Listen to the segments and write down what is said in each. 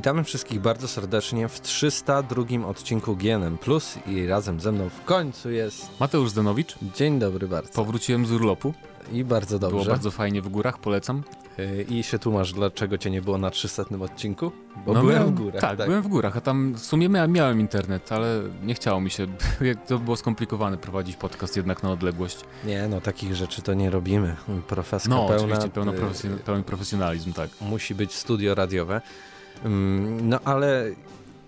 Witamy wszystkich bardzo serdecznie w 302 odcinku GNM Plus i razem ze mną w końcu jest Mateusz Zdanowicz. Dzień dobry bardzo. Powróciłem z urlopu. I bardzo dobrze. Było bardzo fajnie w górach, polecam. Y, I się tłumasz, dlaczego cię nie było na 300 odcinku? Bo no byłem w górach. Tak, tak, byłem w górach, a tam w sumie miałem, miałem internet, ale nie chciało mi się. to było skomplikowane prowadzić podcast jednak na odległość. Nie, no takich rzeczy to nie robimy. Profeska no, pełna. oczywiście pełno profesjon pełen profesjonalizm, tak. Musi być studio radiowe. No ale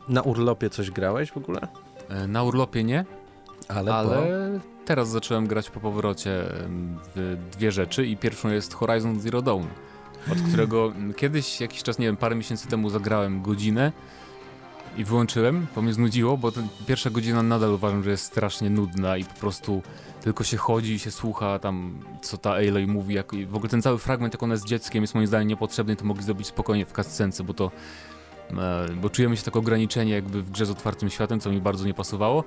na urlopie coś grałeś w ogóle? E, na urlopie nie, ale, ale po... teraz zacząłem grać po powrocie w dwie rzeczy i pierwszą jest Horizon Zero Dawn, od którego kiedyś, jakiś czas, nie wiem, parę miesięcy temu zagrałem godzinę i wyłączyłem, bo mnie znudziło, bo pierwsza godzina nadal uważam, że jest strasznie nudna i po prostu tylko się chodzi i się słucha tam, co ta Aloy mówi. Jak, w ogóle ten cały fragment, jak ona jest dzieckiem, jest moim zdaniem niepotrzebny, to mogli zrobić spokojnie w cutscence, bo to e, bo czujemy się tak ograniczenie jakby w grze z otwartym światem, co mi bardzo nie pasowało.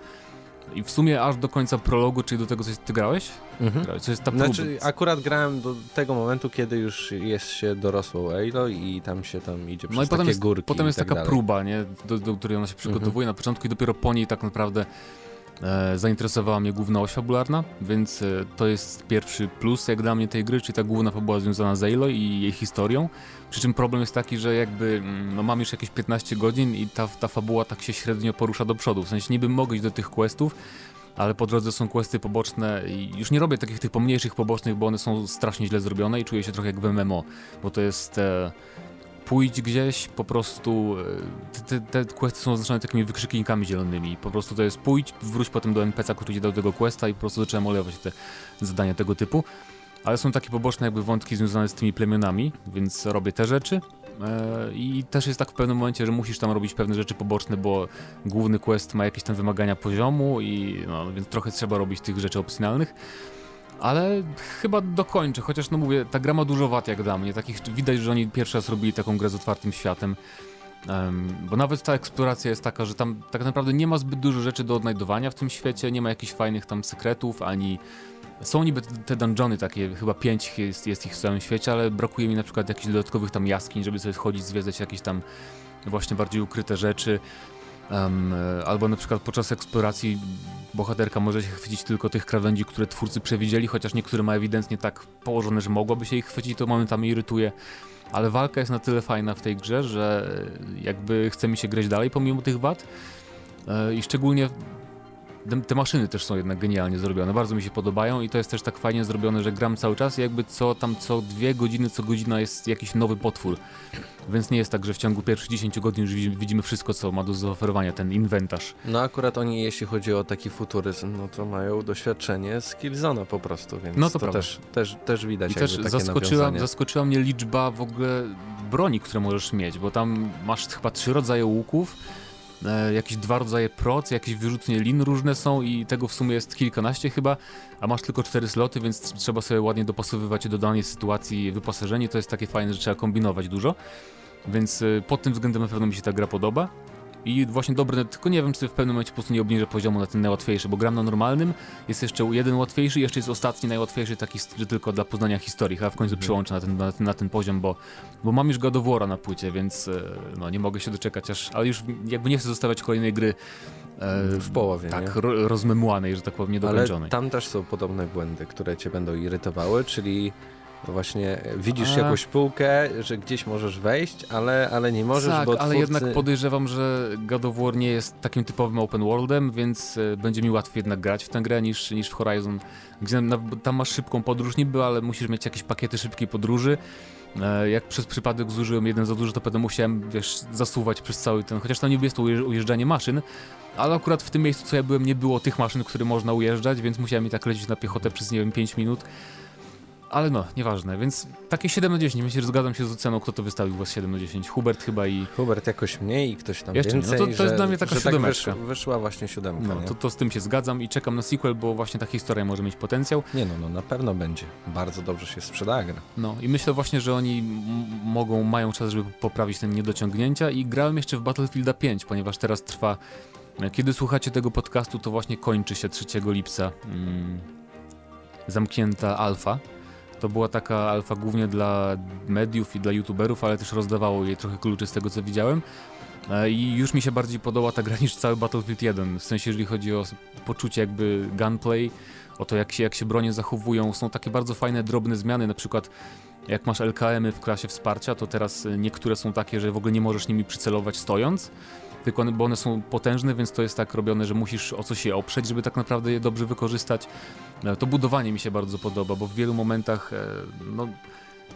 I w sumie aż do końca prologu, czyli do tego, co ty grałeś? Mhm. Co jest ta próba. Znaczy, akurat grałem do tego momentu, kiedy już jest się dorosłą Aloy i tam się tam idzie przez no i potem jest, górki Potem jest tak taka dalej. próba, nie? Do, do, której ona się przygotowuje mhm. na początku i dopiero po niej tak naprawdę zainteresowała mnie główna oś fabularna, więc e, to jest pierwszy plus jak dla mnie tej gry, czyli ta główna fabuła związana z Aloy i jej historią. Przy czym problem jest taki, że jakby mm, no, mam już jakieś 15 godzin i ta, ta fabuła tak się średnio porusza do przodu. W sensie niby mogę iść do tych questów, ale po drodze są questy poboczne i już nie robię takich tych pomniejszych pobocznych, bo one są strasznie źle zrobione i czuję się trochę jak w MMO, bo to jest... E, pójdź gdzieś, po prostu e, te, te, questy są oznaczone takimi wykrzyknikami zielonymi. Po prostu to jest pójdź, wróć potem do NPC, który ci dał tego questa i po prostu zacząłem olewać te zadania tego typu. Ale są takie poboczne jakby wątki związane z tymi plemionami, więc robię te rzeczy. E, I też jest tak w pewnym momencie, że musisz tam robić pewne rzeczy poboczne, bo główny quest ma jakieś tam wymagania poziomu i no, więc trochę trzeba robić tych rzeczy opcjonalnych. Ale chyba dokończę, chociaż no mówię, ta gra ma dużo wad jak dla mnie. Takich, widać, że oni pierwszy raz robili taką grę z otwartym światem. Um, bo nawet ta eksploracja jest taka, że tam tak naprawdę nie ma zbyt dużo rzeczy do odnajdowania w tym świecie, nie ma jakichś fajnych tam sekretów, ani są niby te dungeony takie, chyba pięć jest, jest ich w całym świecie, ale brakuje mi na przykład jakichś dodatkowych tam jaskiń, żeby sobie schodzić, zwiedzać jakieś tam właśnie bardziej ukryte rzeczy. Um, albo na przykład podczas eksploracji bohaterka może się chwycić tylko tych krawędzi, które twórcy przewidzieli, chociaż niektóre ma ewidentnie tak położone, że mogłaby się ich chwycić, to momentami irytuje. Ale walka jest na tyle fajna w tej grze, że jakby chce mi się grać dalej pomimo tych wad. E, I szczególnie te maszyny też są jednak genialnie zrobione, bardzo mi się podobają i to jest też tak fajnie zrobione, że gram cały czas i jakby co tam co dwie godziny, co godzina jest jakiś nowy potwór. Więc nie jest tak, że w ciągu pierwszych 10 godzin już widzimy wszystko, co ma do zaoferowania ten inwentarz. No akurat oni, jeśli chodzi o taki futuryzm, no to mają doświadczenie z Killzona po prostu, więc no to, to też, też, też widać I też zaskoczyła, zaskoczyła mnie liczba w ogóle broni, które możesz mieć, bo tam masz chyba trzy rodzaje łuków, e, jakieś dwa rodzaje proc, jakieś wyrzutnie lin różne są i tego w sumie jest kilkanaście chyba, a masz tylko cztery sloty, więc trzeba sobie ładnie dopasowywać do danej sytuacji wyposażenie. To jest takie fajne, że trzeba kombinować dużo. Więc e, pod tym względem na pewno mi się ta gra podoba. I właśnie dobry, tylko nie wiem, czy w pewnym momencie po prostu nie obniżę poziomu na ten najłatwiejszy, bo gram na normalnym, jest jeszcze jeden łatwiejszy, jeszcze jest ostatni najłatwiejszy, taki tylko dla poznania historii, a w końcu mhm. przyłączę na ten, na ten, na, ten, poziom, bo, bo mam już War'a na płycie, więc e, no, nie mogę się doczekać aż, ale już jakby nie chcę zostawiać kolejnej gry e, w połowie, Tak, ro, rozmemłanej, że tak powiem, niedokończonej. Ale tam też są podobne błędy, które cię będą irytowały, czyli Właśnie widzisz A... jakąś półkę, że gdzieś możesz wejść, ale, ale nie możesz, tak, bo twórcy... ale jednak podejrzewam, że God of War nie jest takim typowym open worldem, więc e, będzie mi łatwiej jednak grać w tę grę niż, niż w Horizon, gdzie na, tam masz szybką podróż niby, ale musisz mieć jakieś pakiety szybkiej podróży. E, jak przez przypadek zużyłem jeden za dużo, to potem musiałem, wiesz, zasuwać przez cały ten, chociaż tam niby jest to ujeżdżanie maszyn, ale akurat w tym miejscu, co ja byłem, nie było tych maszyn, które można ujeżdżać, więc musiałem i tak lecieć na piechotę przez, nie wiem, 5 minut. Ale no, nieważne, więc takie 7 na 10. Myślę, że zgadzam się z oceną, kto to wystawił was 7 na 10. Hubert chyba i... Hubert jakoś mniej i ktoś tam Jeszcze więcej. No to, to jest dla mnie taka tak siódemeczka. Tak wysz, wyszła właśnie siódemka, No, to, to z tym się zgadzam i czekam na sequel, bo właśnie ta historia może mieć potencjał. Nie no, no na pewno będzie. Bardzo dobrze się sprzeda gra. No i myślę właśnie, że oni mogą, mają czas, żeby poprawić te niedociągnięcia i grałem jeszcze w Battlefielda 5, ponieważ teraz trwa... Kiedy słuchacie tego podcastu, to właśnie kończy się 3 lipca mm, zamknięta alfa To była taka alfa głównie dla mediów i dla youtuberów, ale też rozdawało jej trochę kluczy z tego co widziałem. E, I już mi się bardziej podoba ta gra niż cały Battlefield 1, w sensie jeżeli chodzi o poczucie jakby gunplay, o to jak się, jak się bronie zachowują. Są takie bardzo fajne, drobne zmiany, na przykład jak masz LKM-y w klasie wsparcia, to teraz e, niektóre są takie, że w ogóle nie możesz nimi przycelować stojąc, tylko bo one są potężne, więc to jest tak robione, że musisz o coś je oprzeć, żeby tak naprawdę je dobrze wykorzystać. E, to budowanie mi się bardzo podoba, bo w wielu momentach no,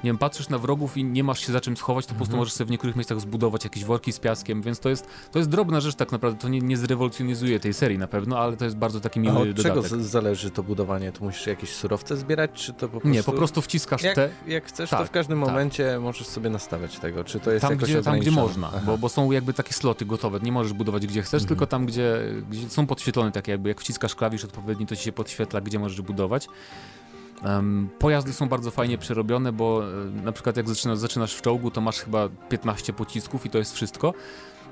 nie wiem, patrzysz na wrogów i nie masz się za czym schować, to po prostu mhm. możesz sobie w niektórych miejscach zbudować jakieś worki z piaskiem, więc to jest, to jest drobna rzecz tak naprawdę, to nie, nie zrewolucjonizuje tej serii na pewno, ale to jest bardzo taki miły A od dodatek. czego zależy to budowanie? To musisz jakieś surowce zbierać, czy to po prostu... Nie, po prostu wciskasz jak, te... Jak chcesz, tak, to w każdym tak. momencie możesz sobie nastawiać tego, czy to jest tam, jakoś gdzie, Tam, gdzie można, bo, bo, są jakby takie sloty gotowe, nie możesz budować gdzie chcesz, mhm. tylko tam, gdzie, gdzie są podświetlone takie jakby, jak wciskasz klawisz odpowiedni, to ci się podświetla, gdzie możesz budować. Pojazdy są bardzo fajnie przerobione, bo e, na przykład jak zaczynasz, zaczynasz w czołgu, to masz chyba 15 pocisków i to jest wszystko.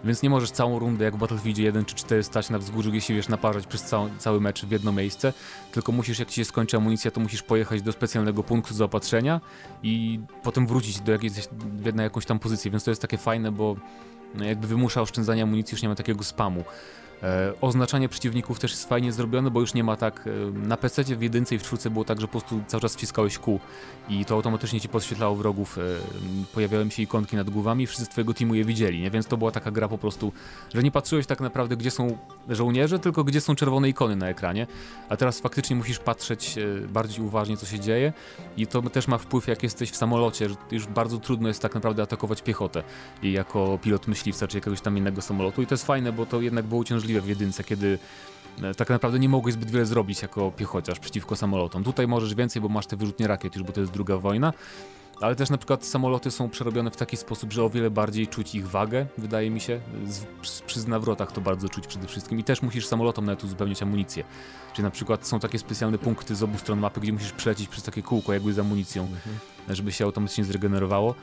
Więc nie możesz całą rundę jak w Battlefield 1 czy 4 stać na wzgórzu, jeśli wiesz naparzać przez cały, cały mecz w jedno miejsce, tylko musisz, jak ci się skończy amunicja, to musisz pojechać do specjalnego punktu zaopatrzenia i potem wrócić do jakiejś, na jakąś tam pozycję, więc to jest takie fajne, bo jakby wymusza oszczędzanie amunicji, już nie ma takiego spamu. E, oznaczanie przeciwników też jest fajnie zrobione, bo już nie ma tak. E, na PC w jedynce i w czwórce było tak, że po prostu cały czas wciskałeś kół i to automatycznie ci podświetlało wrogów. E, pojawiały się ikonki nad głowami wszyscy z twojego teamu je widzieli, nie? więc to była taka gra po prostu, że nie patrzyłeś tak naprawdę, gdzie są żołnierze, tylko gdzie są czerwone ikony na ekranie. A teraz faktycznie musisz patrzeć bardziej uważnie, co się dzieje i to też ma wpływ, jak jesteś w samolocie, że już bardzo trudno jest tak naprawdę atakować piechotę i jako pilot myśliwca czy jakiegoś tam innego samolotu. I to jest fajne, bo to jednak było uciążliwe w jedynce, kiedy e, tak naprawdę nie mogłeś zbyt wiele zrobić jako piechociarz przeciwko samolotom. Tutaj możesz więcej, bo masz te wyrzutnie rakiet już, bo to jest druga wojna. Ale też na przykład samoloty są przerobione w taki sposób, że o wiele bardziej czuć ich wagę, wydaje mi się. Z, przy nawrotach to bardzo czuć przede wszystkim. I też musisz samolotom nawet uzupełniać amunicję. Czyli na przykład są takie specjalne punkty z obu stron mapy, gdzie musisz przelecieć przez takie kółko jakby z amunicją, mhm. żeby się automatycznie zregenerowało.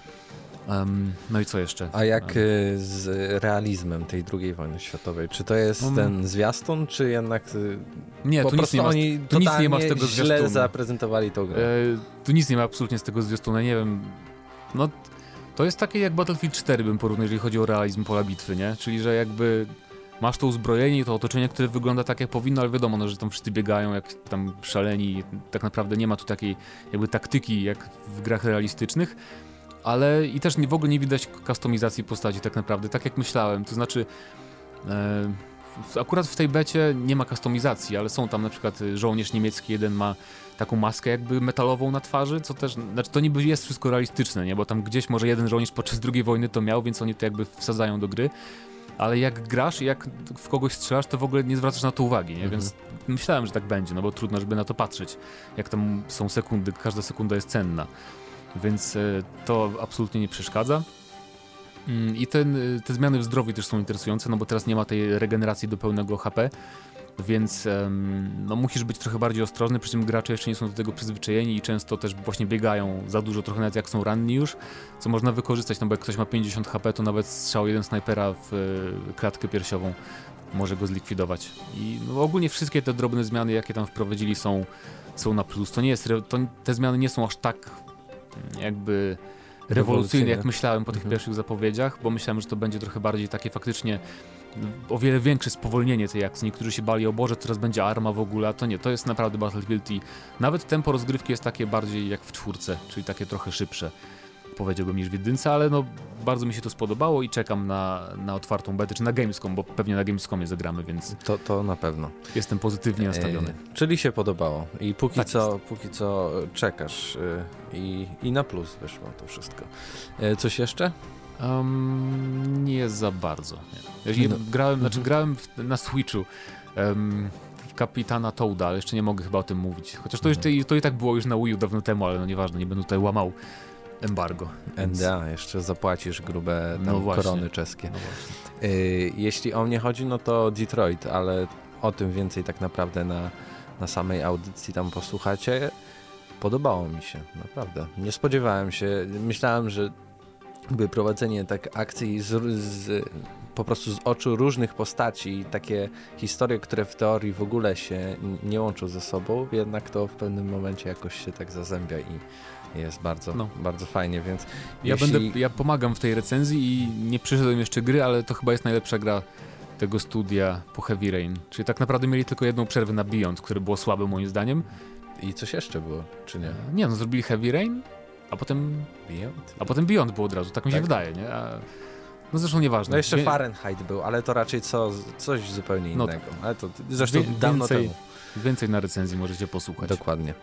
Um, no i co jeszcze? A jak um, z realizmem tej II wojny światowej? Czy to jest um, ten zwiastun, czy jednak y, nie, po tu nic nie ma, oni tu nic nie ma z tego źle zwiastunu. zaprezentowali tą grę? E, tu nic nie ma absolutnie z tego zwiastuna, nie wiem. No, to jest takie jak Battlefield 4 bym porównał, jeżeli chodzi o realizm pola bitwy, nie? Czyli, że jakby masz to uzbrojenie i to otoczenie, które wygląda tak jak powinno, ale wiadomo, no, że tam wszyscy biegają jak tam szaleni. Tak naprawdę nie ma tu takiej jakby taktyki jak w grach realistycznych ale i też nie, w ogóle nie widać kustomizacji postaci tak naprawdę, tak jak myślałem, to znaczy e, akurat w tej becie nie ma kustomizacji, ale są tam na przykład y, żołnierz niemiecki, jeden ma taką maskę jakby metalową na twarzy, co też, znaczy to niby jest wszystko realistyczne, nie, bo tam gdzieś może jeden żołnierz podczas II wojny to miał, więc oni to jakby wsadzają do gry, ale jak grasz i jak w kogoś strzelasz, to w ogóle nie zwracasz na to uwagi, nie? Mhm. więc myślałem, że tak będzie, no bo trudno, żeby na to patrzeć, jak tam są sekundy, każda sekunda jest cenna więc e, to absolutnie nie przeszkadza. Mm, I ten, e, te zmiany w zdrowiu też są interesujące, no bo teraz nie ma tej regeneracji do pełnego HP, więc no, musisz być trochę bardziej ostrożny, przy czym gracze jeszcze nie są do tego przyzwyczajeni i często też właśnie biegają za dużo, trochę nawet jak są ranni już, co można wykorzystać, no bo jak ktoś ma 50 HP, to nawet strzał jeden snajpera w e, klatkę piersiową może go zlikwidować. I no, ogólnie wszystkie te drobne zmiany, jakie tam wprowadzili są, są na plus. To nie jest, to, te zmiany nie są aż tak jakby rewolucyjny, jak myślałem po tych mhm. pierwszych zapowiedziach, bo myślałem, że to będzie trochę bardziej takie faktycznie o wiele większe spowolnienie tej akcji. Niektórzy się bali, o Boże, teraz będzie arma w ogóle, a to nie, to jest naprawdę Battlefield i nawet tempo rozgrywki jest takie bardziej jak w czwórce, czyli takie trochę szybsze powiedziałbym niż w jedynce, ale no bardzo mi się to spodobało i czekam na, na otwartą betę, czy na Gamescom, bo pewnie na Gamescomie zagramy, więc... To, to na pewno. Jestem pozytywnie nastawiony. E, czyli się podobało i póki, tak co, póki co czekasz y, i, i na plus wyszło to wszystko. E, coś jeszcze? Um, nie za bardzo. Nie. No. Grałem, znaczy mhm. grałem w, na Switchu um, w Kapitana Toada, ale jeszcze nie mogę chyba o tym mówić. Chociaż to, mhm. już, to i tak było już na Wii U dawno temu, ale no nieważne, nie będę tutaj łamał embargo. Więc... Jeszcze zapłacisz grube tam no korony czeskie. No y, Jeśli o mnie chodzi, no to Detroit, ale o tym więcej tak naprawdę na, na samej audycji tam posłuchacie. Podobało mi się, naprawdę. Nie spodziewałem się, myślałem, że by prowadzenie tak akcji z, z po prostu z oczu różnych postaci, takie historie, które w teorii w ogóle się nie łączą ze sobą, jednak to w pewnym momencie jakoś się tak zazębia i jest bardzo, no. bardzo fajnie, więc ja, jeśli... będę, ja pomagam w tej recenzji i nie przyszedłem jeszcze gry, ale to chyba jest najlepsza gra tego studia po Heavy Rain. Czyli tak naprawdę mieli tylko jedną przerwę na Beyond, które było słabe moim zdaniem. I coś jeszcze było, czy nie? Nie, no zrobili Heavy Rain, a potem Beyond? A potem Beyond było od razu, tak mi się tak? wydaje, nie? A... No zresztą nieważne. No jeszcze Fahrenheit był, ale to raczej co, coś zupełnie no innego. No, ale to zresztą wie, dawno więcej, temu. Więcej na recenzji możecie posłuchać. Dokładnie.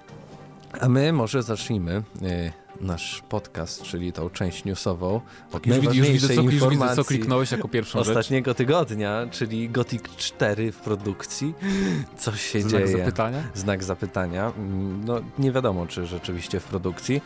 A my może zacznijmy y, nasz podcast, czyli tą część newsową. Tak, już, już, widzę, co, już widzę, co kliknąłeś jako pierwszą ostatniego rzecz. tygodnia, czyli Gothic 4 w produkcji. Coś się Znak dzieje. Znak zapytania? Znak zapytania. Mm, no, nie wiadomo, czy rzeczywiście w produkcji.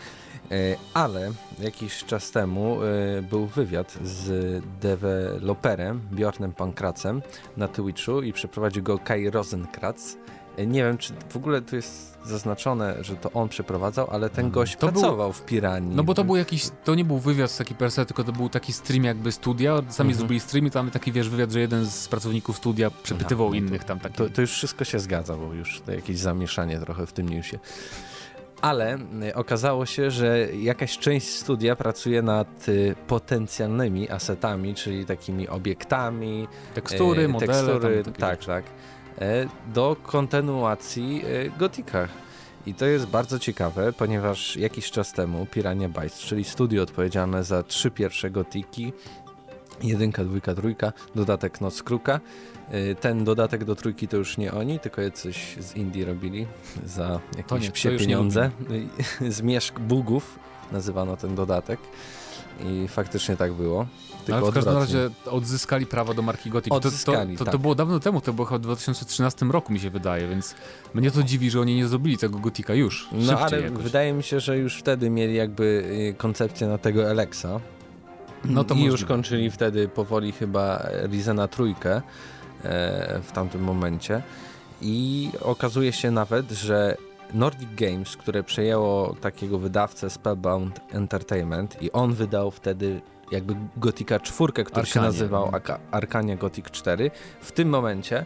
E, ale jakiś czas temu e, był wywiad z deweloperem Bjornem Pankracem na Twitchu i przeprowadził go Kai Rosenkratz. Nie wiem, czy w ogóle tu jest zaznaczone, że to on przeprowadzał, ale ten gość to pracował był, w Piranii. No bo to był jakiś, to nie był wywiad taki per se, tylko to był taki stream jakby studia. Sami mhm. zrobili stream i tam taki, wiesz, wywiad, że jeden z pracowników studia przepytywał no, innych tam. Taki... To, to, już wszystko się zgadza, bo już to jakieś zamieszanie trochę w tym newsie ale y, okazało się, że jakaś część studia pracuje nad y, potencjalnymi asetami, czyli takimi obiektami, tekstury, e, modele, tekstury, tak, tak, do kontynuacji e, Gotika. I to jest bardzo ciekawe, ponieważ jakiś czas temu Pirania Bytes, czyli studio odpowiedzialne za trzy pierwsze Gotiki, jedynka, dwójka, trójka, dodatek Noc Kruka, Y, ten dodatek do trójki to już nie oni, tylko coś z Indii robili za jakieś nie, psie pieniądze. Zmierzch bugów nazywano ten dodatek. I faktycznie tak było. Tylko Ale w każdym razie odzyskali prawa do marki Gothic. Odzyskali, to, to, tak. to, było dawno temu, to było chyba w 2013 roku mi się wydaje, więc mnie to dziwi, że oni nie zrobili tego Gotika już. No ale jakoś. wydaje mi się, że już wtedy mieli jakby y, koncepcję na tego Alexa. No to I możliwe. już kończyli wtedy powoli chyba Rizena trójkę. E, w tamtym momencie. I okazuje się nawet, że Nordic Games, które przejęło takiego wydawcę Spellbound Entertainment i on wydał wtedy jakby Gotika 4, który Arkanie. się nazywał Arkania Gothic 4, w tym momencie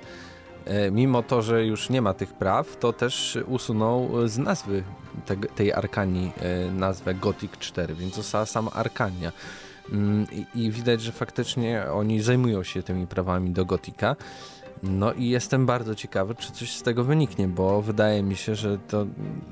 e, mimo to, że już nie ma tych praw, to też usunął z nazwy te, tej Arkanii e, nazwę Gothic 4, więc została sama Arkania. Mm, I, I, widać, że faktycznie oni zajmują się tymi prawami do Gotika. No i jestem bardzo ciekawy, czy coś z tego wyniknie, bo wydaje mi się, że to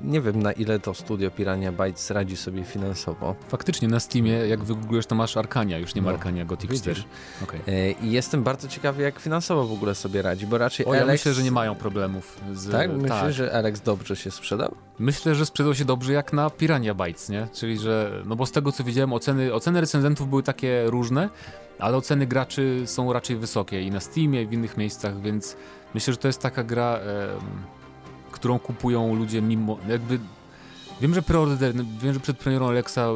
nie wiem na ile to studio Pirania Bytes radzi sobie finansowo. Faktycznie na Steamie, jak wygooglujesz, to masz Arkania, już nie ma no, Arkania Gothic 4. Okay. E, I jestem bardzo ciekawy, jak finansowo w ogóle sobie radzi, bo raczej o, Alex... ja myślę, że nie mają problemów. Z... Tak? Myślisz, tak. że Alex dobrze się sprzedał? Myślę, że sprzedał się dobrze jak na Pirania Bytes, nie? Czyli, że, no bo z tego co widziałem, oceny, oceny recenzentów były takie różne, ale oceny graczy są raczej wysokie i na Steamie, i w innych miejscach, więc myślę, że to jest taka gra, e, którą kupują ludzie mimo, jakby Wiem, że preorder, wiem, że przed premierą Alexa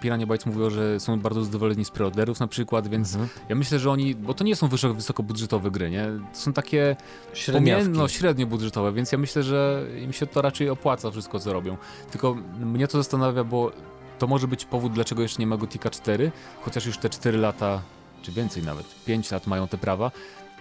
Pirania Bytes mówiło, że są bardzo zadowoleni z preorderów na przykład, więc mhm. ja myślę, że oni, bo to nie są wysoko, wysokobudżetowe gry, nie? To są takie no, średnio budżetowe, więc ja myślę, że im się to raczej opłaca wszystko, co robią. Tylko mnie to zastanawia, bo to może być powód, dlaczego jeszcze nie ma Gotika 4, chociaż już te 4 lata czy więcej nawet, 5 lat mają te prawa,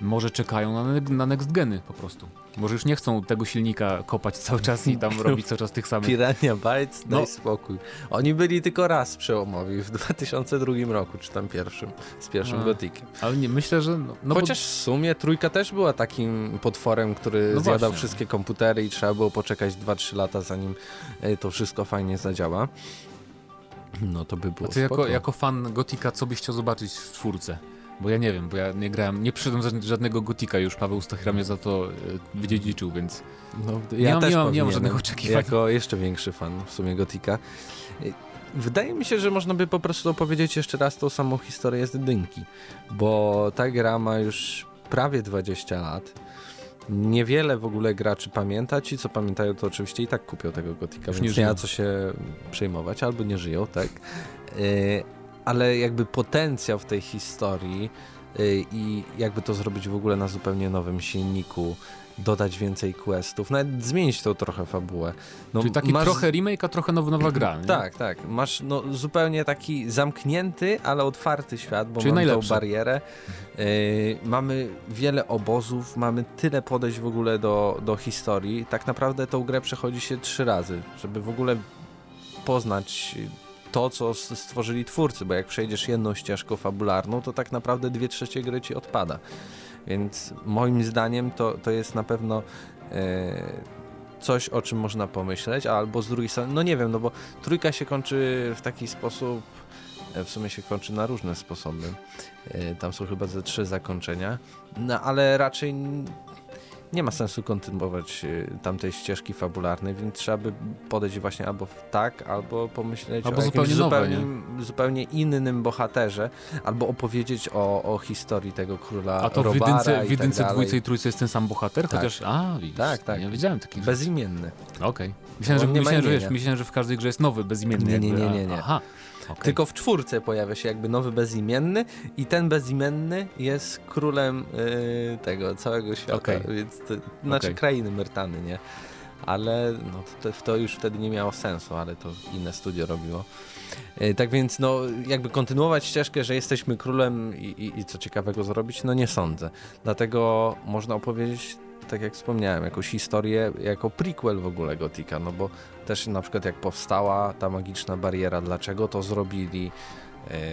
może czekają na, na next geny po prostu. Może już nie chcą tego silnika kopać cały czas i tam robić cały czas tych samych. Pirania Bytes, daj no. spokój. Oni byli tylko raz przełomowi w 2002 roku, czy tam pierwszym, z pierwszym Gotikiem. Ale nie, myślę, że... No, no Chociaż bo... w sumie trójka też była takim potworem, który no zjadał właśnie. wszystkie komputery i trzeba było poczekać 2-3 lata, zanim e, to wszystko fajnie zadziała. No to by było A ty jako, jako, fan Gotika, co byś chciał zobaczyć w czwórce? Bo ja nie wiem, bo ja nie grałem, nie przyszedłem żadnego Gotika już, Paweł Stachra mnie za to e, wydziedziczył, więc no, ja nie, mam, nie, mam, nie mam żadnych oczekiwań. Jako jeszcze większy fan w sumie Gotika. E, wydaje mi się, że można by po prostu opowiedzieć jeszcze raz tą samą historię z jedynki, bo ta gra ma już prawie 20 lat. Niewiele w ogóle graczy pamięta. Ci, co pamiętają, to oczywiście i tak kupią tego Gotika, Już więc nie, nie ma co się przejmować, albo nie żyją, tak? E, ale jakby potencjał w tej historii y, i jakby to zrobić w ogóle na zupełnie nowym silniku, dodać więcej questów, nawet zmienić tą trochę fabułę. No, Czyli taki masz... trochę remake, a trochę nowa, nowa gra. Nie? Tak, tak. Masz no, zupełnie taki zamknięty, ale otwarty świat, bo Czyli mamy tą barierę. Yy, mamy wiele obozów, mamy tyle podejść w ogóle do, do historii. Tak naprawdę tą grę przechodzi się trzy razy, żeby w ogóle poznać to, co stworzyli twórcy, bo jak przejdziesz jedną ścieżką fabularną, to tak naprawdę dwie trzecie gry ci odpada. Więc moim zdaniem to, to jest na pewno e, coś, o czym można pomyśleć, albo z drugiej strony, no nie wiem, no bo trójka się kończy w taki sposób, e, w sumie się kończy na różne sposoby. E, tam są chyba ze trzy zakończenia, no ale raczej nie ma sensu kontynuować y, tamtej ścieżki fabularnej, więc trzeba by podejść właśnie albo w tak, albo pomyśleć albo o zupełnie, zupełnie, zupełnie innym bohaterze, albo opowiedzieć o, o historii tego króla A to Robara w jedynce, w jedynce tak dwójce i trójce jest ten sam bohater? Tak. Chociaż, a widzisz, tak, tak. nie wiedziałem takich Bezimienny. Okej. Okay. Myślałem, że, myślałem, że, wiesz, myślałem, że w każdej grze jest nowy, bezimienny. Nie, nie, nie, nie. nie. Aha. Okay. Tylko w czwórce pojawia się jakby nowy bezimienny i ten bezimienny jest królem yy, tego całego świata, okay. więc to, znaczy okay. krainy Myrtany, nie? Ale no, to, to, już wtedy nie miało sensu, ale to inne studio robiło. Yy, tak więc no jakby kontynuować ścieżkę, że jesteśmy królem i, i, i co ciekawego zrobić, no nie sądzę. Dlatego można opowiedzieć tak jak wspomniałem, jakąś historię jako prequel w ogóle Gotika, no bo też na przykład jak powstała ta magiczna bariera, dlaczego to zrobili, E,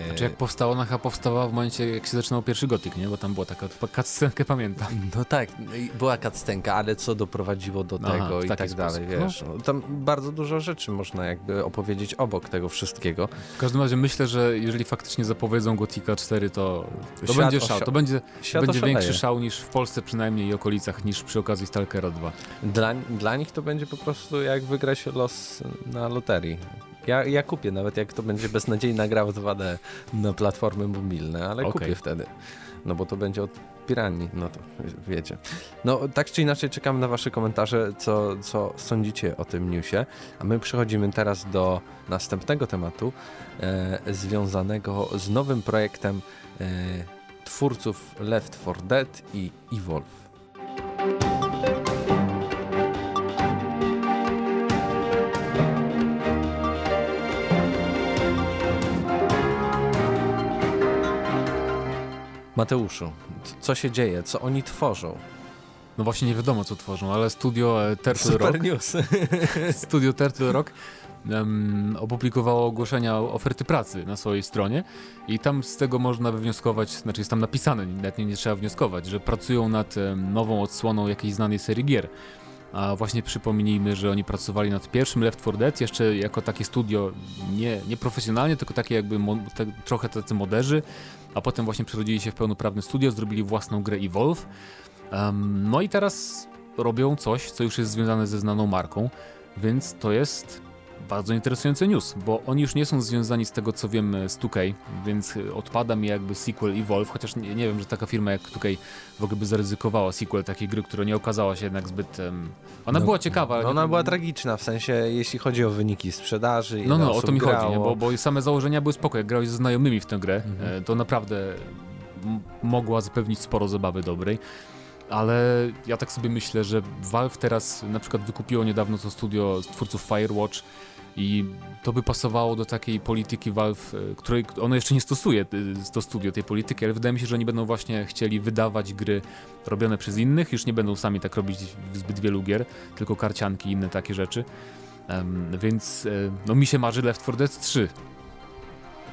znaczy jak powstało, ona chyba powstała w momencie, jak się zaczynał pierwszy gotik, nie? Bo tam była taka cutscenkę, pamiętam. No tak, no była cutscenka, ale co doprowadziło do Aha, tego i tak sposób. dalej, wiesz. No. Tam bardzo dużo rzeczy można jakby opowiedzieć obok tego wszystkiego. W każdym razie myślę, że jeżeli faktycznie zapowiedzą Gotika 4, to, to będzie szał. To będzie, to będzie większy szał niż w Polsce przynajmniej i okolicach, niż przy okazji Stalkera 2. Dla, dla nich to będzie po prostu jak wygrać los na loterii. Ja, ja kupię, nawet jak to będzie beznadziejna gra w 2D na platformy mobilne, ale okay. kupię wtedy. No bo to będzie od Pirani, no to wiecie. No tak czy inaczej czekam na wasze komentarze, co, co sądzicie o tym newsie. A my przechodzimy teraz do następnego tematu e, związanego z nowym projektem e, twórców Left 4 Dead i Evolve. Mateuszu, co się dzieje? Co oni tworzą? No właśnie nie wiadomo co tworzą, ale studio e, Turtle Super Rock. News. studio Turtle Rock um, opublikowało ogłoszenia oferty pracy na swojej stronie i tam z tego można wywnioskować, znaczy jest tam napisane, nawet nie, nie trzeba wnioskować, że pracują nad um, nową odsłoną jakiejś znanej serii gier. A właśnie przypomnijmy, że oni pracowali nad pierwszym Left 4 Dead jeszcze jako takie studio nie, nie profesjonalnie, tylko takie jakby te, trochę tacy moderzy, a potem właśnie przerodzili się w pełnoprawne studio, zrobili własną grę Evolve. Um, no i teraz robią coś, co już jest związane ze znaną marką, więc to jest bardzo interesujący news, bo oni już nie są związani z tego co wiem z 2K, więc odpada mi jakby sequel Evolve, chociaż nie, nie wiem, że taka firma jak 2K w ogóle by zaryzykowała sequel takiej gry, która nie okazała się jednak zbyt... Um, ona no, była ciekawa. No, ona była tragiczna, w sensie jeśli chodzi o wyniki sprzedaży No, no, o to mi grało. chodzi, nie? Bo, bo same założenia były spoko, jak grałeś ze znajomymi w tę grę, mhm. E, to naprawdę mogła zapewnić sporo zabawy dobrej ale ja tak sobie myślę, że Valve teraz na przykład wykupiło niedawno to studio twórców Firewatch i to by pasowało do takiej polityki Valve, e, której ono jeszcze nie stosuje, e, to studio tej polityki, ale wydaje mi się, że oni będą właśnie chcieli wydawać gry robione przez innych, już nie będą sami tak robić zbyt wielu gier, tylko karcianki i inne takie rzeczy. Um, więc e, no mi się marzy Left 4 Dead 3.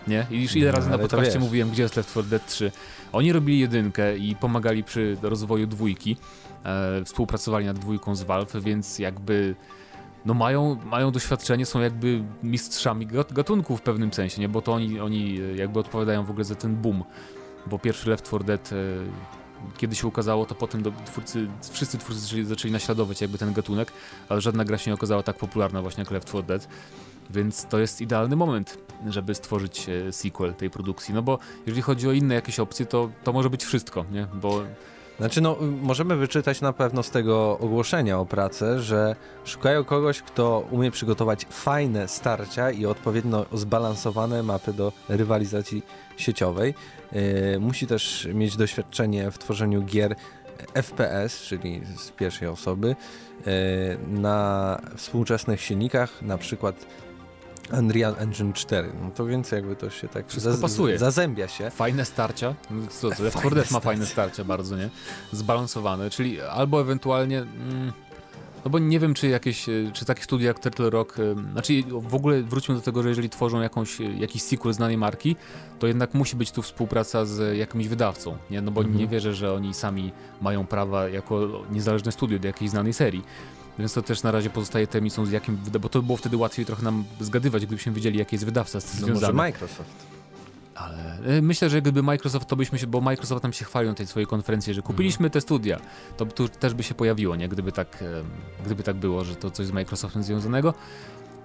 Nie? I już ile razy no, na podcaście mówiłem, gdzie jest Left 4 Dead 3. Oni robili jedynkę i pomagali przy rozwoju dwójki. E, współpracowali nad dwójką z Valve, więc jakby no mają, mają doświadczenie, są jakby mistrzami gatunku w pewnym sensie, nie? bo to oni, oni jakby odpowiadają w ogóle za ten boom, bo pierwszy Left 4 Dead e, kiedy się ukazało, to potem do, twórcy, wszyscy twórcy zaczęli, zaczęli naśladować jakby ten gatunek, ale żadna gra się nie okazała tak popularna właśnie jak Left 4 Dead, więc to jest idealny moment, żeby stworzyć e, sequel tej produkcji, no bo jeżeli chodzi o inne jakieś opcje, to, to może być wszystko, nie? Bo Znaczy, no, możemy wyczytać na pewno z tego ogłoszenia o pracę, że szukają kogoś, kto umie przygotować fajne starcia i odpowiednio zbalansowane mapy do rywalizacji sieciowej. Yy, musi też mieć doświadczenie w tworzeniu gier FPS, czyli z pierwszej osoby, yy, na współczesnych silnikach, na przykład Unreal Engine 4. No to więc jakby to się tak Wszystko pasuje. zazębia się. Fajne starcia. No co, co, Left 4 Dead ma fajne starcia bardzo, nie? Zbalansowane, czyli albo ewentualnie... Mm, no bo nie wiem, czy jakieś, e, czy takie studia jak Turtle Rock, e, znaczy w ogóle wróćmy do tego, że jeżeli tworzą jakąś, e, jakiś sequel znanej marki, to jednak musi być tu współpraca z jakimś wydawcą, nie? No bo mhm. nie wierzę, że oni sami mają prawa jako niezależne studio do jakiejś znanej serii. Więc to też na razie pozostaje tajemnicą, z jakim, bo to było wtedy łatwiej trochę nam zgadywać, gdybyśmy wiedzieli, jaki jest wydawca z tym no związany. Może Microsoft. Ale e, myślę, że gdyby Microsoft, to byśmy się, bo Microsoft tam się chwalił na tej swojej konferencji, że kupiliśmy te studia, to tu też by się pojawiło, nie? Gdyby tak, gdyby tak było, że to coś z Microsoftem związanego.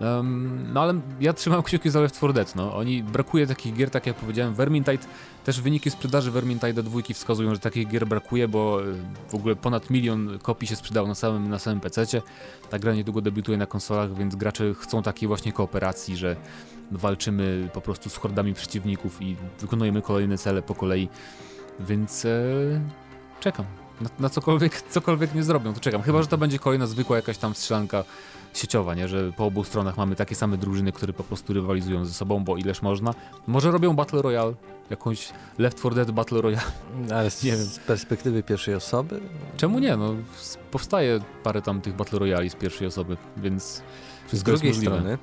Um, no ale ja trzymam kciuki za Left 4 Dead, no. Oni, brakuje takich gier, tak jak powiedziałem, Vermintide, też wyniki sprzedaży Vermintide dwójki wskazują, że takich gier brakuje, bo e, w ogóle ponad milion kopii się sprzedało na samym, na samym PC-cie. Ta gra niedługo debiutuje na konsolach, więc gracze chcą takiej właśnie kooperacji, że walczymy po prostu z hordami przeciwników i wykonujemy kolejne cele po kolei, więc e, czekam. Na, na, cokolwiek, cokolwiek nie zrobią, to czekam. Chyba, że to będzie kolejna zwykła jakaś tam strzelanka sieciowa, nie? że po obu stronach mamy takie same drużyny, które po prostu rywalizują ze sobą, bo ileż można. Może robią Battle Royale, jakąś Left 4 Dead Battle Royale. Ale z, nie wiem. z perspektywy pierwszej osoby? Czemu nie? No, powstaje parę tam tych Battle Royale z pierwszej osoby, więc z drugiej strony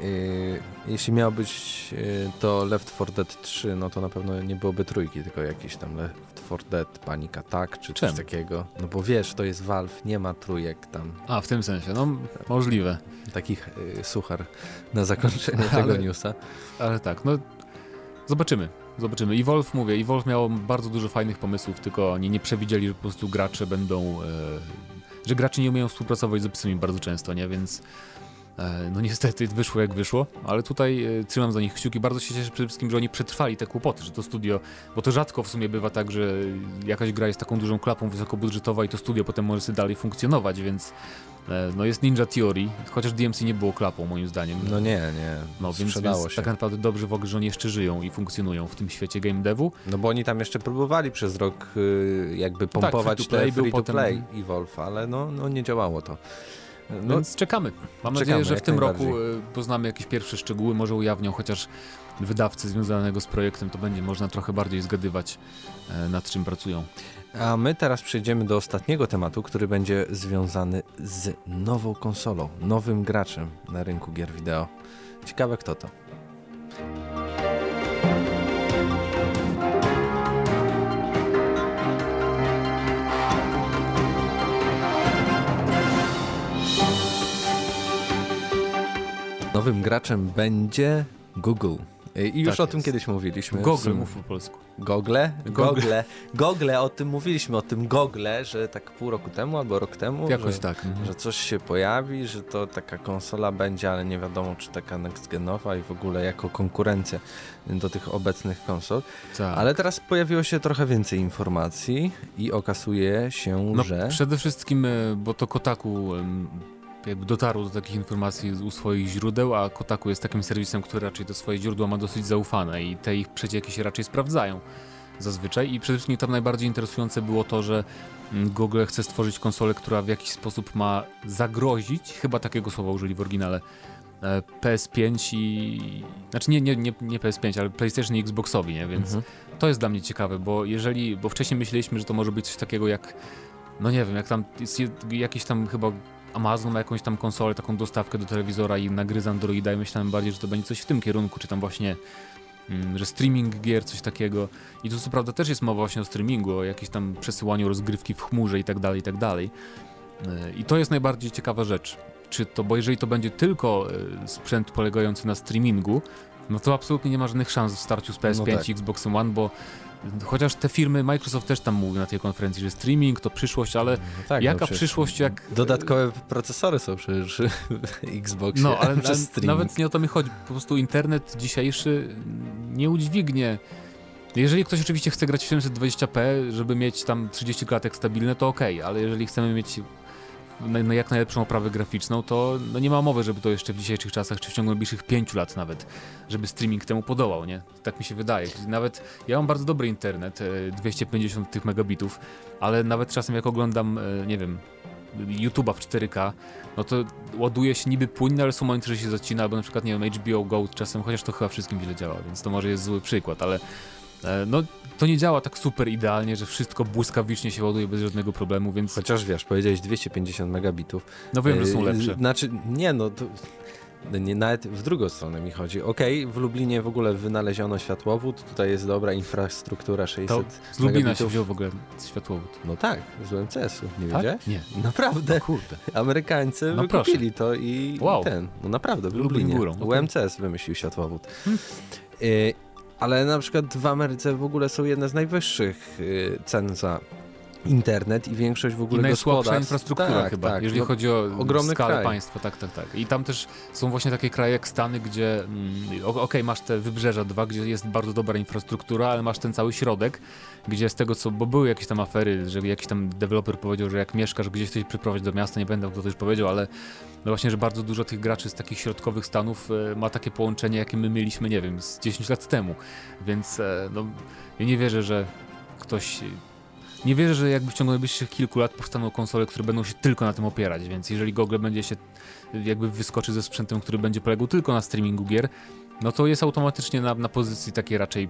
Yy, jeśli miał być yy, to Left 4 Dead 3, no to na pewno nie byłoby trójki, tylko jakiś tam Left 4 Dead Panic Attack czy coś takiego. No bo wiesz, to jest Valve, nie ma trójek tam. A, w tym sensie, no możliwe. Takich yy, suchar na zakończenie ale, tego newsa. Ale tak, no zobaczymy. Zobaczymy. I Wolf, mówię, i Wolf miał bardzo dużo fajnych pomysłów, tylko oni nie przewidzieli, że po prostu gracze będą, e, że gracze nie umieją współpracować z opisami bardzo często, nie? Więc E, no niestety wyszło jak wyszło, ale tutaj e, trzymam za nich kciuki. Bardzo się cieszę przede wszystkim, że oni przetrwali te kłopoty, że to studio, bo to rzadko w sumie bywa tak, że jakaś gra jest taką dużą klapą wysokobudżetowa i to studio potem może sobie dalej funkcjonować, więc e, no jest Ninja Theory, chociaż DMC nie było klapą moim zdaniem. No nie, nie. No więc, więc się. tak naprawdę dobrze w ogóle, że oni jeszcze żyją i funkcjonują w tym świecie game devu. No bo oni tam jeszcze próbowali przez rok y, jakby tak, pompować tak, free to play, te free to play Evolve, ale no, no nie działało to. No, Więc czekamy. Mam czekamy, nadzieję, że w tym roku e, poznamy jakieś pierwsze szczegóły, może ujawnią chociaż wydawcy związanego z projektem, to będzie można trochę bardziej zgadywać e, nad czym pracują. A my teraz przejdziemy do ostatniego tematu, który będzie związany z nową konsolą, nowym graczem na rynku gier wideo. Ciekawe kto to. Nowym graczem będzie Google. I już tak o tym kiedyś mówiliśmy. Google mów po polsku. Google? Google. Google, o tym mówiliśmy, o tym Google, że tak pół roku temu albo rok temu, Jakoś że, tak. Mhm. że coś się pojawi, że to taka konsola będzie, ale nie wiadomo czy taka next genowa i w ogóle jako konkurencja do tych obecnych konsol. Tak. Ale teraz pojawiło się trochę więcej informacji i okazuje się, no, że... Przede wszystkim, e, bo to Kotaku jakby dotarł do takich informacji u swoich źródeł, a Kotaku jest takim serwisem, który raczej do swoje źródła ma dosyć zaufane i te ich przecieki się raczej sprawdzają zazwyczaj. I przede wszystkim tam najbardziej interesujące było to, że mm, Google chce stworzyć konsolę, która w jakiś sposób ma zagrozić, chyba takiego słowa użyli w oryginale, e, PS5 i... Znaczy nie, nie, nie, nie PS5, ale PlayStation i Xboxowi, nie? Więc mhm. to jest dla mnie ciekawe, bo jeżeli... Bo wcześniej myśleliśmy, że to może być coś takiego jak... No nie wiem, jak tam jest jakiś tam chyba Amazon ma jakąś tam konsolę, taką dostawkę do telewizora i nagry z Androida i myślałem bardziej, że to będzie coś w tym kierunku, czy tam właśnie mm, że streaming gier, coś takiego. I tu co prawda też jest mowa właśnie o streamingu, o jakimś tam przesyłaniu rozgrywki w chmurze i tak dalej, i tak dalej. E, I to jest najbardziej ciekawa rzecz. Czy to, bo jeżeli to będzie tylko e, sprzęt polegający na streamingu, no to absolutnie nie ma żadnych szans w starciu z PS5 no tak. i Xbox One, bo Chociaż te firmy, Microsoft też tam mówił na tej konferencji, że streaming to przyszłość, ale no tak, jaka no przyszłość jak... Dodatkowe procesory są przecież w Xboxie No, ale nawet nie o to mi chodzi. Po prostu internet dzisiejszy nie udźwignie Jeżeli ktoś oczywiście chce grać w 720p, żeby mieć tam 30 klatek stabilne, to ok, ale jeżeli chcemy mieć na, na jak najlepszą oprawę graficzną, to no nie ma mowy, żeby to jeszcze w dzisiejszych czasach, czy w ciągu najbliższych 5 lat nawet, żeby streaming temu podołał, nie? Tak mi się wydaje. Nawet ja mam bardzo dobry internet, 250 e, tych megabitów, ale nawet czasem jak oglądam, e, nie wiem, YouTube'a w 4K, no to ładuje się niby płynnie, ale są momenty, że się zacina, albo na przykład, nie wiem, HBO Go czasem, chociaż to chyba wszystkim źle działa, więc to może jest zły przykład, ale no to nie działa tak super idealnie, że wszystko błyskawicznie się ładuje bez żadnego problemu, więc... Chociaż wiesz, powiedziałeś 250 megabitów. No wiem, że są lepsze. Znaczy, nie no, to nie, nawet w drugą stronę mi chodzi. Okej, okay, w Lublinie w ogóle wynaleziono światłowód, tutaj jest dobra infrastruktura 600 to Z Lublina megabitów. się wziął w ogóle światłowód. No tak, z UMCS-u, nie tak? wiedziałeś? Nie. Naprawdę. No kurde. Amerykańcy no wykupili to i wow. ten, no naprawdę, w Lublinie. Górą, okay. UMCS wymyślił światłowód. Hmm. Ale na przykład w Ameryce w ogóle są jedne z najwyższych y, cen za internet i większość w ogóle I najsłabsza infrastruktura tak, chyba, tak, jeżeli no, chodzi o ogromny skalę kraj. państwa, tak, tak, tak. I tam też są właśnie takie kraje jak Stany, gdzie mm, okej, okay, masz te wybrzeża dwa, gdzie jest bardzo dobra infrastruktura, ale masz ten cały środek, gdzie z tego co, bo były jakieś tam afery, że jakiś tam deweloper powiedział, że jak mieszkasz gdzieś chcesz przyprowadzić do miasta, nie będę kto to już powiedział, ale no właśnie, że bardzo dużo tych graczy z takich środkowych stanów e, ma takie połączenie, jakie my mieliśmy, nie wiem, z 10 lat temu, więc e, no, ja nie wierzę, że ktoś nie wierzę, że jakby w ciągu najbliższych kilku lat powstaną konsole, które będą się tylko na tym opierać, więc jeżeli Google będzie się jakby wyskoczy ze sprzętem, który będzie polegał tylko na streamingu gier, no to jest automatycznie na, na pozycji takiej raczej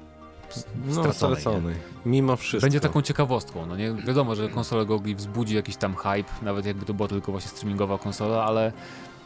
no, straconej. Mimo wszystko. Będzie taką ciekawostką, no nie? Wiadomo, że konsola Google wzbudzi jakiś tam hype, nawet jakby to była tylko właśnie streamingowa konsola, ale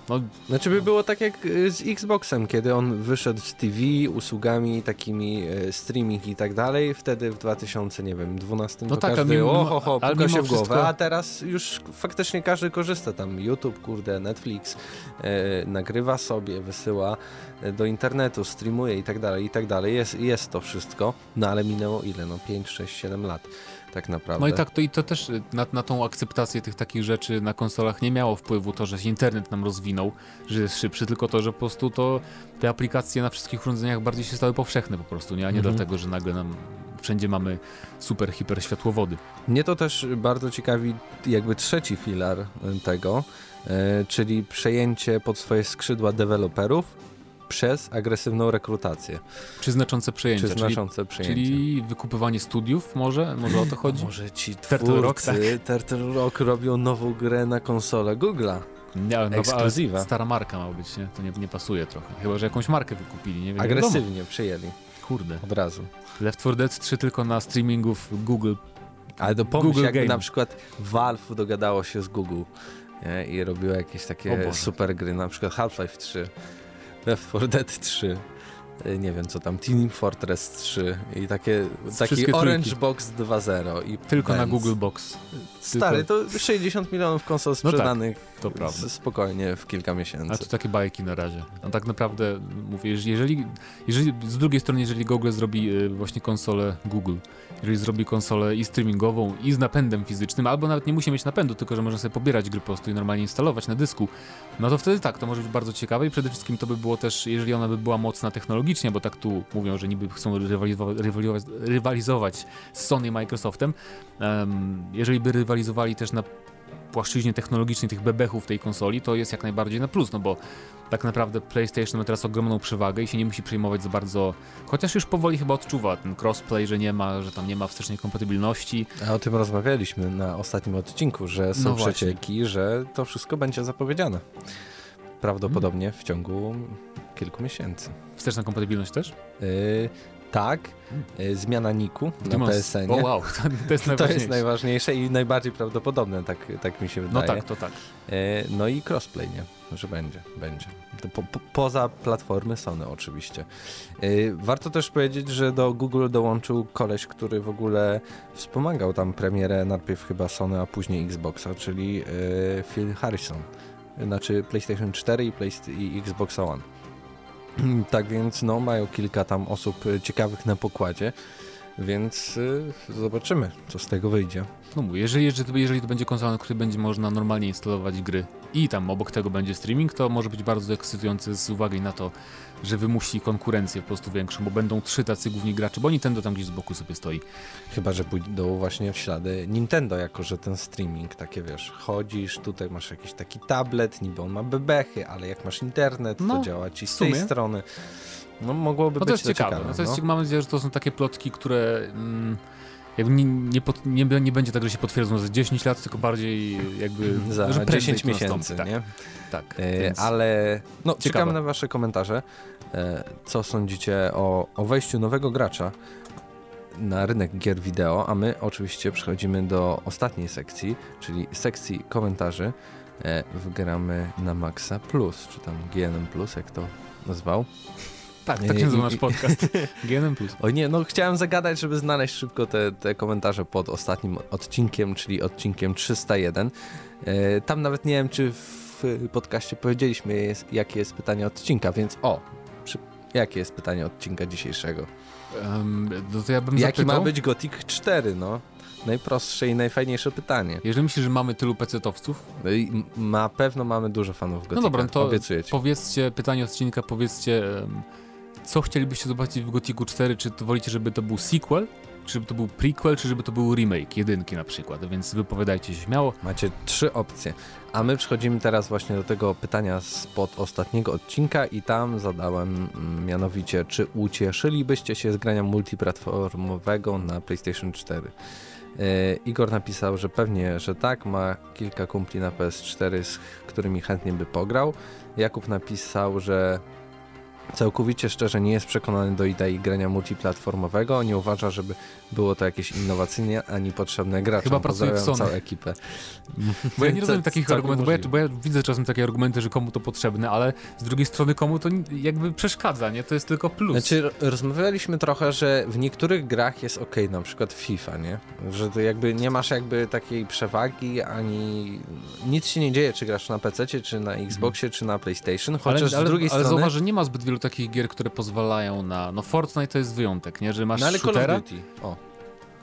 no, znaczy by było tak jak y, z Xboxem, kiedy on wyszedł z TV, usługami takimi e, streaming i tak dalej, wtedy w 2000, nie wiem, 12 no to tak, każdy mimo, ho, ho, puka się w głowę, wszystko... a teraz już faktycznie każdy korzysta tam, YouTube, kurde, Netflix, e, nagrywa sobie, wysyła e, do internetu, streamuje i tak dalej, i tak dalej, jest, jest to wszystko, no ale minęło ile, no 5, 6, 7 lat tak naprawdę. No i tak, to, i to też y, na, na tą akceptację tych takich rzeczy na konsolach nie miało wpływu to, że się internet nam rozwinął, że jest szybszy, tylko to, że po prostu to te aplikacje na wszystkich urządzeniach bardziej się stały powszechne po prostu, nie? a nie mhm. dlatego, że nagle nam wszędzie mamy super, hiper światłowody. Mnie to też bardzo ciekawi jakby trzeci filar y, tego, yy, czyli przejęcie pod swoje skrzydła deweloperów przez agresywną rekrutację. Czy znaczące przejęcie. Czy znaczące czyli, przejęcie. Czyli wykupywanie studiów może? Może o to chodzi? może ci Turtle Rock, tak? Turtle Rock robią nową grę na konsolę Google'a. Nie, ale Ekskluzywa. stara marka ma być, nie? To nie, nie pasuje trochę. Chyba, że jakąś markę wykupili, nie wiem. Agresywnie wiadomo. przyjęli. Kurde. Od razu. Left 4 Dead 3 tylko na streamingów Google. Ale to pomyśl, Google jakby Game. na przykład Valve dogadało się z Google nie? i robiło jakieś takie super gry, na przykład Half-Life 3 Left 4 Dead 3 e, nie wiem co tam, Team Fortress 3 i takie, taki Orange trójki. Box 2.0 i Tylko Benz. na Google Box. Stary, Tylko... to 60 milionów konsol sprzedanych no tak, spokojnie w kilka miesięcy. A to takie bajki na razie. A tak naprawdę mówię, jeżeli, jeżeli z drugiej strony, jeżeli Google zrobi e, właśnie konsolę Google, jeżeli zrobi konsolę i streamingową, i z napędem fizycznym, albo nawet nie musi mieć napędu, tylko że może sobie pobierać gry po prostu i normalnie instalować na dysku, no to wtedy tak, to może być bardzo ciekawe i przede wszystkim to by było też, jeżeli ona by była mocna technologicznie, bo tak tu mówią, że niby chcą rywalizować, rywalizować, rywalizować z Sony i Microsoftem, um, jeżeli by rywalizowali też na płaszczyźnie technologicznej tych bebechów tej konsoli, to jest jak najbardziej na plus, no bo tak naprawdę PlayStation ma teraz ogromną przewagę i się nie musi przejmować za bardzo, chociaż już powoli chyba odczuwa ten crossplay, że nie ma, że tam nie ma wstecznej kompatybilności. A o tym rozmawialiśmy na ostatnim odcinku, że są no przecieki, że to wszystko będzie zapowiedziane. Prawdopodobnie w ciągu kilku miesięcy. Wsteczna kompatybilność też? Yy, tak, e, zmiana niku na PSN. O wow, to jest, to jest najważniejsze i najbardziej prawdopodobne, tak, tak mi się no wydaje. No tak, to tak. E, no i crossplay, nie? Że będzie, będzie. Po, po, poza platformy Sony oczywiście. E, warto też powiedzieć, że do Google dołączył koleś, który w ogóle wspomagał tam premierę najpierw chyba Sony, a później Xboxa, czyli Phil Harrison. Znaczy PlayStation 4 i, Play i Xbox One. tak więc no, mają kilka tam osób e, ciekawych na pokładzie. więc y, zobaczymy, co z tego wyjdzie. No mówię, jeżeli, jeżeli, jeżeli to będzie konsola, na której będzie można normalnie instalować gry i tam obok tego będzie streaming, to może być bardzo ekscytujące z uwagi na to, że wymusi konkurencję po prostu większą, bo będą trzy tacy główni gracze, bo Nintendo tam gdzieś z boku sobie stoi. Chyba, że pójdą właśnie w ślady Nintendo, jako że ten streaming, takie wiesz, chodzisz, tutaj masz jakiś taki tablet, niby on ma bebechy, ale jak masz internet, no, to działa ci z tej strony. No mogłoby no, być to, ciekawe. ciekawe. No, to jest, no. Mam nadzieję, że to są takie plotki, które... Mm, jakby nie, nie, pod, nie, nie, będzie tak, że się potwierdzą za 10 lat, tylko bardziej jakby za że 10 miesięcy, tak. nie? Tak. E, więc... Ale no, czekamy na wasze komentarze. E, co sądzicie o, o wejściu nowego gracza na rynek gier wideo, a my oczywiście przechodzimy do ostatniej sekcji, czyli sekcji komentarzy. E, wgramy na Maxa Plus, czy tam GNM Plus, jak to nazwał. Tak, tak nazywa nasz podcast. GNM+. O nie, no chciałem zagadać, żeby znaleźć szybko te, te komentarze pod ostatnim odcinkiem, czyli odcinkiem 301. E, tam nawet nie wiem, czy w podcaście powiedzieliśmy, jest, jakie jest pytanie odcinka, więc o, przy, jakie jest pytanie odcinka dzisiejszego? Um, no to ja bym Jaki zapytał? ma być Gothic 4, no? Najprostsze i najfajniejsze pytanie. Jeżeli myślisz, że mamy tylu pecetowców? No na pewno mamy dużo fanów Gothica, No dobra, no to obiecuję ci. powiedzcie, pytanie odcinka, powiedzcie... Um, co chcielibyście zobaczyć w Gothicu 4? Czy to wolicie, żeby to był sequel? Czy żeby to był prequel, czy żeby to był remake, jedynki na przykład, więc wypowiadajcie się śmiało. Macie trzy opcje. A my przechodzimy teraz właśnie do tego pytania spod ostatniego odcinka i tam zadałem mm, mianowicie, czy ucieszylibyście się z grania multiplatformowego na PlayStation 4? Yy, e, Igor napisał, że pewnie, że tak, ma kilka kumpli na PS4, z którymi chętnie by pograł. Jakub napisał, że Całkowicie szczerze nie jest przekonany do idei grania multiplatformowego. Nie uważa, żeby było to jakieś innowacyjne ani potrzebne graczom. Chyba pracuje w Sony. całą ekipę. Bo ja nie rozumiem takich argumentów, bo ja, bo ja, widzę czasem takie argumenty, że komu to potrzebne, ale z drugiej strony komu to jakby przeszkadza, nie? To jest tylko plus. Znaczy, rozmawialiśmy trochę, że w niektórych grach jest ok, na przykład FIFA, nie? Że to jakby nie masz jakby takiej przewagi, ani nic się nie dzieje, czy grasz na PC, czy na Xboxie, czy na PlayStation, chociaż ale, ale, z drugiej ale strony... zauważ, że nie ma zbyt wielu wielu takich gier, które pozwalają na... No Fortnite to jest wyjątek, nie? Że masz no, ale shootera. O.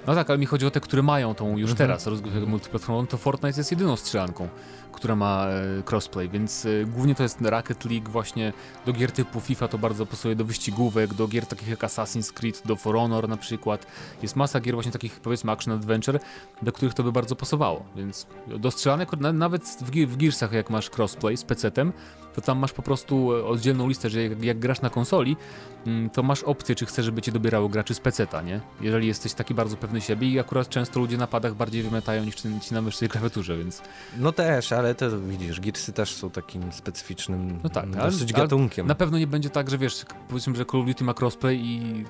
No tak, ale mi chodzi o te, które mają tą już mhm. teraz rozgrywkę multiplatformową, to Fortnite jest jedyną strzelanką, która ma e, crossplay, więc e, głównie to jest Rocket League właśnie do gier typu FIFA to bardzo pasuje do wyścigówek, do gier takich jak Assassin's Creed, do For Honor na przykład. Jest masa gier właśnie takich powiedzmy action adventure, do których to by bardzo pasowało, więc do strzelanek nawet w, w Gearsach jak masz crossplay z PC-tem, to tam masz po prostu e, oddzielną listę, że jak, jak grasz na konsoli, mm, to masz opcję, czy chcesz, żeby cię dobierało graczy z PC-ta, nie? Jeżeli jesteś taki bardzo pewny siebie i akurat często ludzie na padach bardziej wymetają niż ci na myszce i klawiaturze, więc... No też, ale to widzisz, Gearsy też są takim specyficznym no tak, dosyć ale, gatunkiem. Ale na pewno nie będzie tak, że wiesz, powiedzmy, że Call of Duty ma crossplay i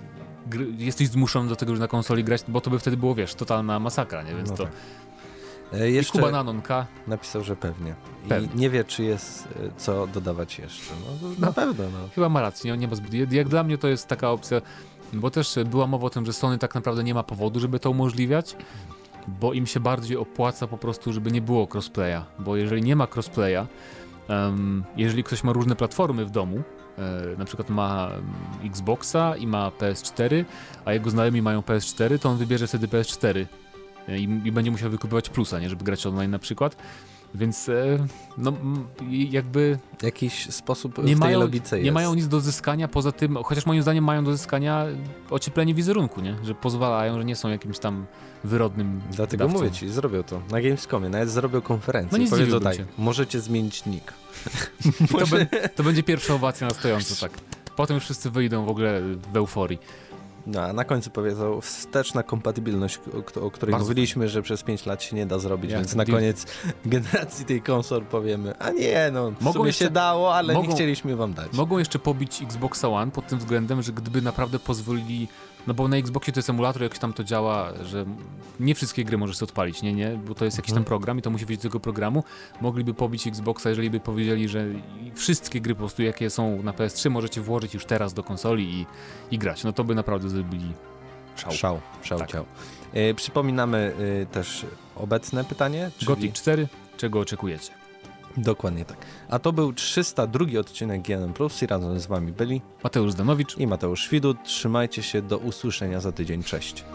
jesteś zmuszony do tego, że na konsoli grać, bo to by wtedy było, wiesz, totalna masakra, nie? Więc no to... Tak. E, jeszcze I Kuba Nanon K. napisał, że pewnie. pewnie. I nie wie, czy jest e, co dodawać jeszcze. No, no, na pewno. No. Chyba ma rację, nie, nie ma zbyt. Jak dla mnie to jest taka opcja, bo też była mowa o tym, że Sony tak naprawdę nie ma powodu, żeby to umożliwiać, bo im się bardziej opłaca po prostu, żeby nie było crossplaya. Bo jeżeli nie ma crossplaya, um, jeżeli ktoś ma różne platformy w domu, e, na przykład ma Xboxa i ma PS4, a jego znajomi mają PS4, to on wybierze wtedy PS4 i, i będzie musiał wykupywać plusa, nie, żeby grać online na przykład. Więc e, no jakby... Jakiś sposób nie w tej mają, logice jest. Nie mają nic do zyskania poza tym, chociaż moim zdaniem mają do zyskania ocieplenie wizerunku, nie? Że pozwalają, że nie są jakimś tam wyrodnym Dlatego dawcą. mówię ci, zrobią to. Na Gamescomie nawet zrobią konferencję. No nie Powiedzą tak, możecie zmienić nick. to, be, to będzie pierwsza owacja na stojąco, tak. Potem już wszyscy wyjdą w ogóle w euforii. No, a na końcu powiedzą wsteczna kompatybilność, o, o której Bardzo mówiliśmy, że przez 5 lat się nie da zrobić, ja, więc na koniec generacji tej konsol powiemy, a nie, no w mogą jeszcze, się dało, ale mogą, nie chcieliśmy wam dać. Mogą jeszcze pobić Xbox One pod tym względem, że gdyby naprawdę pozwolili no bo na Xboxie to jest emulator, jak tam to działa, że nie wszystkie gry możesz odpalić, nie, nie, bo to jest jakiś mhm. tam program i to musi być z tego programu. Mogliby pobić Xboxa, jeżeli by powiedzieli, że wszystkie gry po prostu, jakie są na PS3 możecie włożyć już teraz do konsoli i, i grać. No to by naprawdę zrobili szał. Szał, szał tak. ciał. E, przypominamy e, też obecne pytanie. Czyli... Gothic 4, czego oczekujecie? Dokładnie tak. A to był 302 odcinek GNM Plus i razem z wami byli Mateusz Zdanowicz i Mateusz Widut. Trzymajcie się, do usłyszenia za tydzień. Cześć.